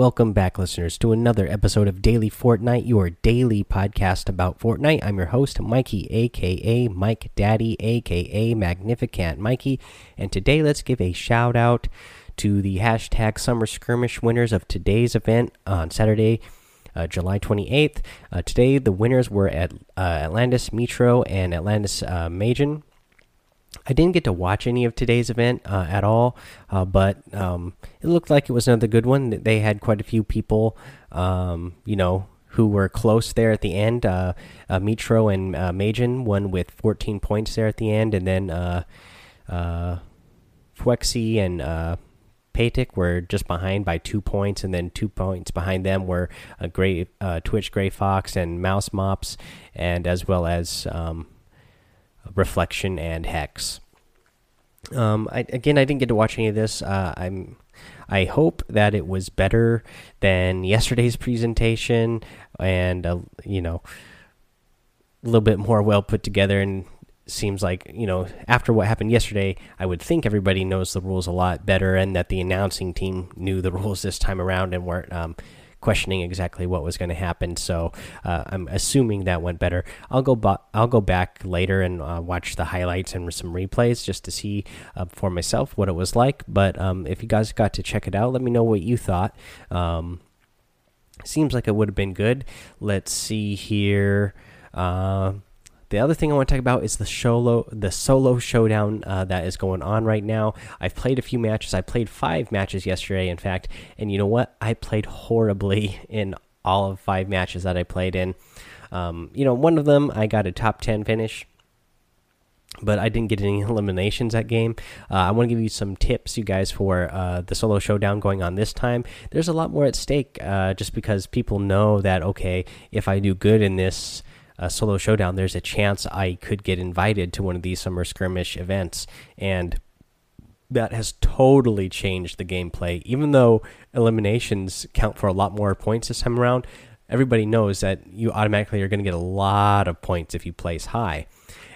Welcome back, listeners, to another episode of Daily Fortnite, your daily podcast about Fortnite. I'm your host, Mikey, aka Mike Daddy, aka Magnificent Mikey, and today let's give a shout out to the hashtag Summer Skirmish winners of today's event on Saturday, uh, July 28th. Uh, today, the winners were at uh, Atlantis Metro and Atlantis uh. I didn't get to watch any of today's event uh, at all, uh, but um, it looked like it was another good one. They had quite a few people, um, you know, who were close there at the end. Uh, uh Metro and uh, Magen won with 14 points there at the end, and then uh, uh, and uh, Patek were just behind by two points, and then two points behind them were a great uh, Twitch Gray Fox and Mouse Mops, and as well as um, reflection and hex. Um, I, again, I didn't get to watch any of this. Uh, I'm, I hope that it was better than yesterday's presentation, and uh, you know, a little bit more well put together. And seems like you know, after what happened yesterday, I would think everybody knows the rules a lot better, and that the announcing team knew the rules this time around and weren't um, questioning exactly what was going to happen. So uh, I'm assuming that went better. I'll go I'll go back later and uh, watch the highlights and some replays just to see uh, for myself what it was like. But um, if you guys got to check it out, let me know what you thought. Um, seems like it would have been good. Let's see here. Uh, the other thing I want to talk about is the solo the solo showdown uh, that is going on right now. I've played a few matches. I played five matches yesterday, in fact, and you know what? I played horribly in all of five matches that I played in. Um, you know, one of them I got a top ten finish but I didn't get any eliminations that game. Uh, I want to give you some tips, you guys, for uh, the solo showdown going on this time. There's a lot more at stake, uh, just because people know that okay, if I do good in this a solo showdown, there's a chance I could get invited to one of these summer skirmish events, and that has totally changed the gameplay. Even though eliminations count for a lot more points this time around, everybody knows that you automatically are going to get a lot of points if you place high.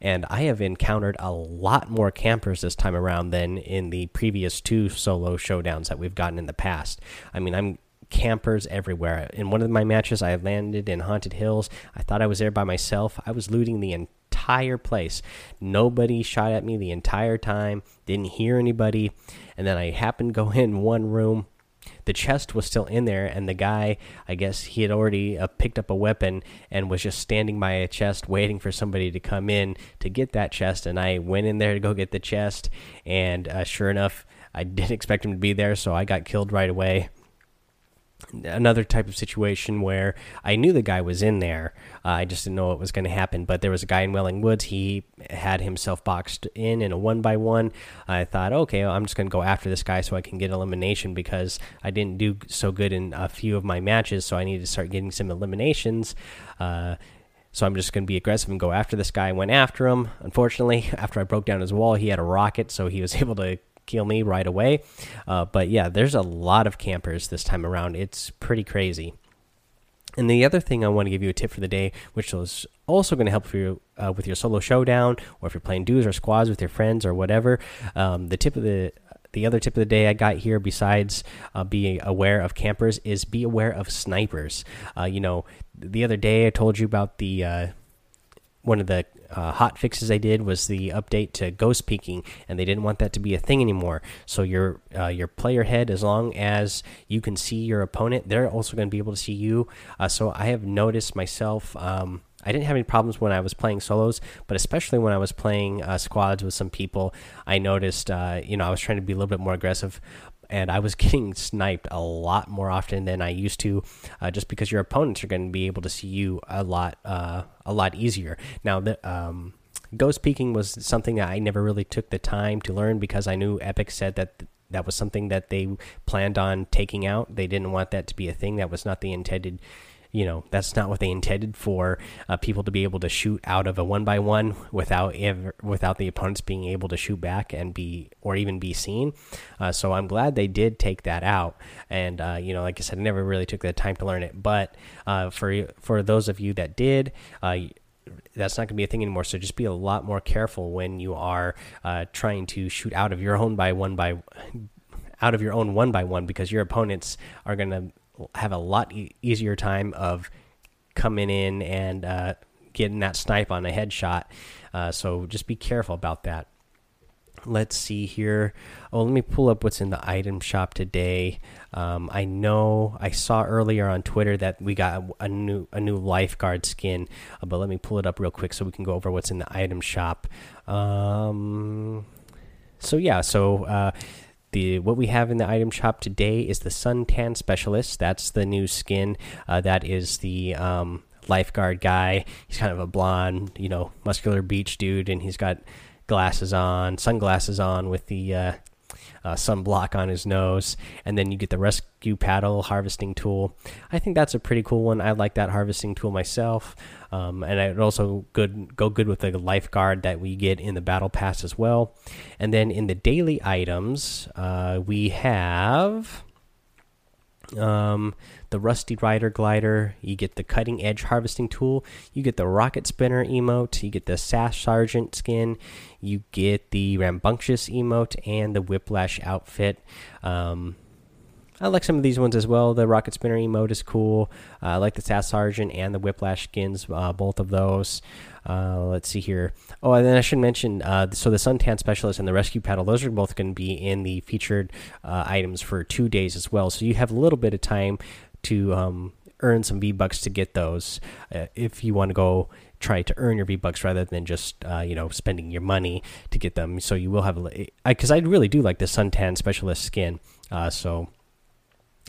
And I have encountered a lot more campers this time around than in the previous two solo showdowns that we've gotten in the past. I mean, I'm campers everywhere. In one of my matches, I landed in Haunted Hills. I thought I was there by myself. I was looting the entire place. Nobody shot at me the entire time. Didn't hear anybody. And then I happened to go in one room. The chest was still in there, and the guy, I guess he had already uh, picked up a weapon and was just standing by a chest waiting for somebody to come in to get that chest. And I went in there to go get the chest, and uh, sure enough, I didn't expect him to be there, so I got killed right away another type of situation where I knew the guy was in there. Uh, I just didn't know what was going to happen. But there was a guy in Wailing Woods. He had himself boxed in in a one by one. I thought, okay, well, I'm just going to go after this guy so I can get elimination because I didn't do so good in a few of my matches. So I need to start getting some eliminations. Uh, so I'm just going to be aggressive and go after this guy. I went after him. Unfortunately, after I broke down his wall, he had a rocket, so he was able to kill me right away. Uh, but yeah, there's a lot of campers this time around. It's pretty crazy. And the other thing I want to give you a tip for the day, which is also going to help you uh, with your solo showdown, or if you're playing duos or squads with your friends or whatever. Um, the tip of the the other tip of the day I got here, besides uh, being aware of campers, is be aware of snipers. Uh, you know, the other day I told you about the uh, one of the uh, hot fixes they did was the update to ghost peeking, and they didn't want that to be a thing anymore. So your uh, your player head, as long as you can see your opponent, they're also going to be able to see you. Uh, so I have noticed myself. Um, I didn't have any problems when I was playing solos, but especially when I was playing uh, squads with some people, I noticed. Uh, you know, I was trying to be a little bit more aggressive and I was getting sniped a lot more often than I used to, uh, just because your opponents are going to be able to see you a lot, uh, a lot easier. Now, the um, ghost peeking was something that I never really took the time to learn because I knew Epic said that that was something that they planned on taking out. They didn't want that to be a thing. That was not the intended you know that's not what they intended for uh, people to be able to shoot out of a one by one without ever, without the opponents being able to shoot back and be or even be seen. Uh, so I'm glad they did take that out. And uh, you know, like I said, I never really took the time to learn it. But uh, for for those of you that did. Uh, that's not going to be a thing anymore. So just be a lot more careful when you are uh, trying to shoot out of your own by one by out of your own one by one because your opponents are going to have a lot e easier time of coming in and uh, getting that snipe on a headshot. Uh, so just be careful about that. Let's see here. Oh, let me pull up what's in the item shop today. Um, I know I saw earlier on Twitter that we got a, a new a new lifeguard skin, uh, but let me pull it up real quick so we can go over what's in the item shop. Um, so yeah, so uh, the what we have in the item shop today is the suntan specialist. That's the new skin. Uh, that is the um, lifeguard guy. He's kind of a blonde, you know, muscular beach dude, and he's got glasses on, sunglasses on with the uh, uh, sunblock on his nose, and then you get the rescue paddle harvesting tool. I think that's a pretty cool one. I like that harvesting tool myself, um, and it also good go good with the lifeguard that we get in the battle pass as well. And then in the daily items, uh, we have um, the Rusty Rider glider. You get the cutting edge harvesting tool. You get the rocket spinner emote. You get the Sash Sergeant skin. You get the rambunctious emote and the whiplash outfit. Um, I like some of these ones as well. The rocket spinner emote is cool. Uh, I like the Sass Sergeant and the Whiplash skins, uh, both of those. Uh, let's see here. Oh, and then I should mention uh, so the Suntan Specialist and the Rescue Paddle, those are both going to be in the featured uh, items for two days as well. So you have a little bit of time to um, earn some V Bucks to get those uh, if you want to go try to earn your V Bucks rather than just uh, you know spending your money to get them. So you will have because I, I, really do like the suntan specialist skin. Uh, so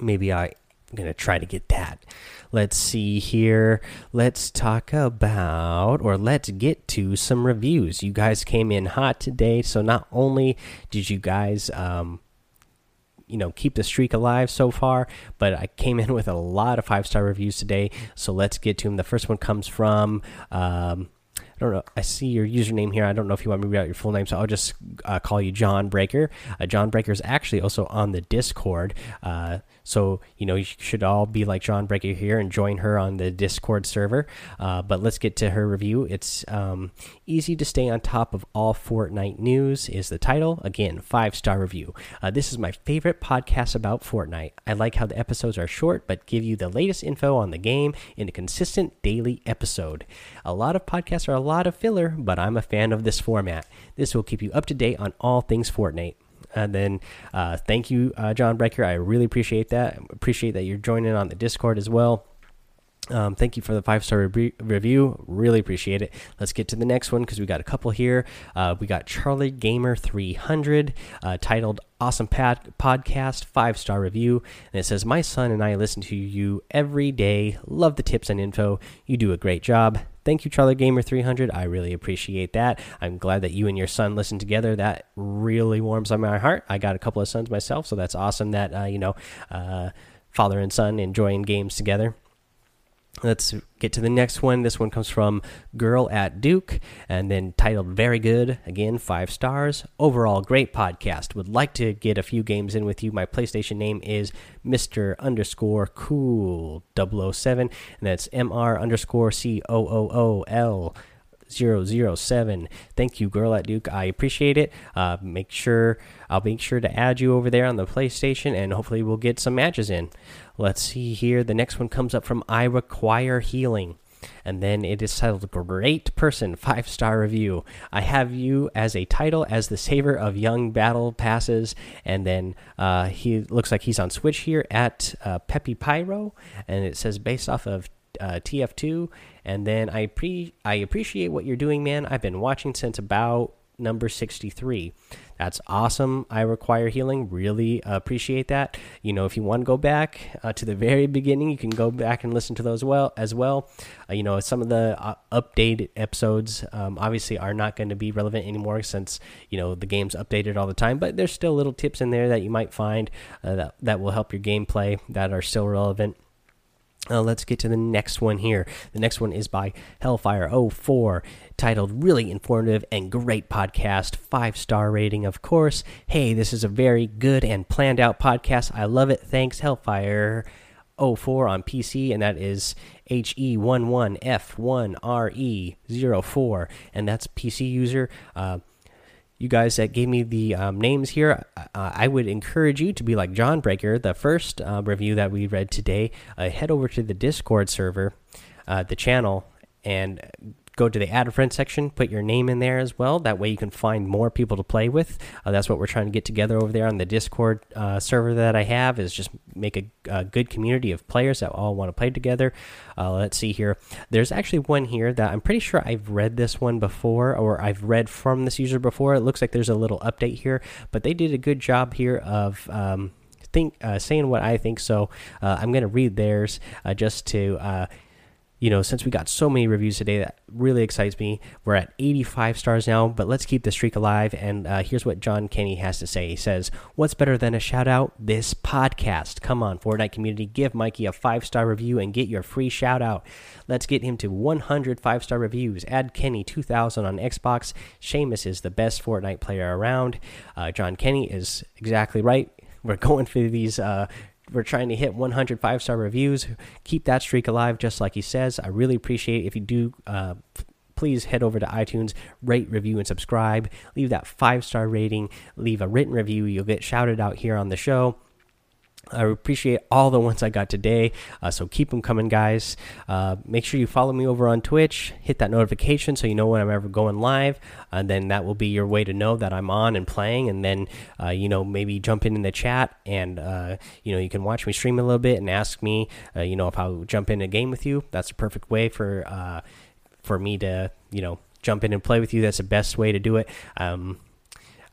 maybe I'm gonna try to get that. Let's see here. Let's talk about, or let's get to some reviews. You guys came in hot today, so not only did you guys, um, you know, keep the streak alive so far, but I came in with a lot of five star reviews today. So let's get to them. The first one comes from. Um, I don't know. I see your username here. I don't know if you want me to read out your full name, so I'll just uh, call you John Breaker. Uh, John Breaker is actually also on the Discord. Uh, so, you know, you should all be like John Breaker here and join her on the Discord server. Uh, but let's get to her review. It's um, easy to stay on top of all Fortnite news, is the title. Again, five star review. Uh, this is my favorite podcast about Fortnite. I like how the episodes are short, but give you the latest info on the game in a consistent daily episode. A lot of podcasts are lot of filler, but I'm a fan of this format. This will keep you up to date on all things Fortnite. And then uh, thank you, uh, John Brecker. I really appreciate that. Appreciate that you're joining on the Discord as well. Um, thank you for the five star re review. Really appreciate it. Let's get to the next one because we got a couple here. Uh, we got Charlie Gamer 300 uh, titled Awesome Pad Podcast, five star review. And it says, My son and I listen to you every day. Love the tips and info. You do a great job. Thank you, Charlie Gamer 300. I really appreciate that. I'm glad that you and your son listen together. That really warms my heart. I got a couple of sons myself, so that's awesome that, uh, you know, uh, father and son enjoying games together. Let's get to the next one. This one comes from Girl at Duke and then titled Very Good. Again, five stars. Overall, great podcast. Would like to get a few games in with you. My PlayStation name is Mr. underscore cool 007, and that's MR underscore C O O O L. 007 thank you girl at duke i appreciate it uh, make sure i'll make sure to add you over there on the playstation and hopefully we'll get some matches in Let's see here. The next one comes up from I Require Healing. And then it is titled Great Person, five star review. I have you as a title as the saver of young battle passes. And then uh, he looks like he's on Switch here at uh, Peppy Pyro. And it says based off of uh, TF2. And then I, pre I appreciate what you're doing, man. I've been watching since about number 63. That's awesome. I require healing. Really appreciate that. You know, if you want to go back uh, to the very beginning, you can go back and listen to those well as well. Uh, you know, some of the uh, updated episodes um, obviously are not going to be relevant anymore since you know the game's updated all the time. But there's still little tips in there that you might find uh, that that will help your gameplay that are still relevant. Uh, let's get to the next one here. The next one is by Hellfire04, titled Really Informative and Great Podcast. Five star rating, of course. Hey, this is a very good and planned out podcast. I love it. Thanks, Hellfire. 04 on PC, and that is HE11F1RE04, and that's PC user. Uh, you guys that gave me the um, names here, uh, I would encourage you to be like John Breaker, the first uh, review that we read today. Uh, head over to the Discord server, uh, the channel, and go to the add a friend section, put your name in there as well. That way you can find more people to play with. Uh, that's what we're trying to get together over there on the Discord uh, server that I have is just make a, a, good community of players that all want to play together. Uh, let's see here. There's actually one here that I'm pretty sure I've read this one before or I've read from this user before. It looks like there's a little update here, but they did a good job here of um, think uh, saying what I think. So uh, I'm going to read theirs uh, just to uh, you know, since we got so many reviews today, that really excites me. We're at 85 stars now, but let's keep the streak alive. And uh, here's what John Kenny has to say. He says, What's better than a shout out? This podcast. Come on, Fortnite community, give Mikey a five star review and get your free shout out. Let's get him to 100 five star reviews. Add Kenny 2000 on Xbox. Seamus is the best Fortnite player around. Uh, John Kenny is exactly right. We're going for these uh, we're trying to hit 100 five star reviews. Keep that streak alive, just like he says. I really appreciate if you do. Uh, please head over to iTunes, rate, review, and subscribe. Leave that five star rating. Leave a written review. You'll get shouted out here on the show. I appreciate all the ones I got today. Uh, so keep them coming, guys. Uh, make sure you follow me over on Twitch. Hit that notification so you know when I'm ever going live. And then that will be your way to know that I'm on and playing. And then, uh, you know, maybe jump in in the chat and, uh, you know, you can watch me stream a little bit and ask me, uh, you know, if I'll jump in a game with you. That's a perfect way for, uh, for me to, you know, jump in and play with you. That's the best way to do it. Um,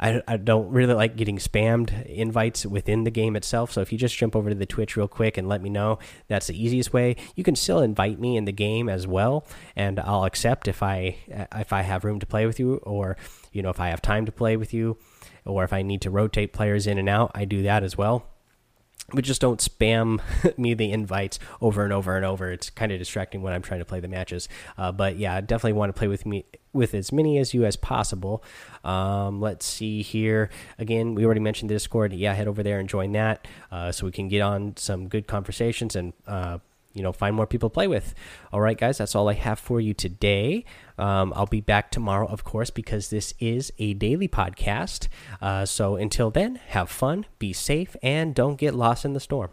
I, I don't really like getting spammed invites within the game itself. So if you just jump over to the Twitch real quick and let me know, that's the easiest way. You can still invite me in the game as well, and I'll accept if I if I have room to play with you, or you know if I have time to play with you, or if I need to rotate players in and out. I do that as well but just don't spam me the invites over and over and over. It's kind of distracting when I'm trying to play the matches. Uh, but yeah, definitely want to play with me with as many as you as possible. Um, let's see here. Again, we already mentioned Discord. Yeah, head over there and join that uh, so we can get on some good conversations and uh, you know find more people to play with. All right, guys, that's all I have for you today. Um, I'll be back tomorrow, of course, because this is a daily podcast. Uh, so until then, have fun, be safe, and don't get lost in the storm.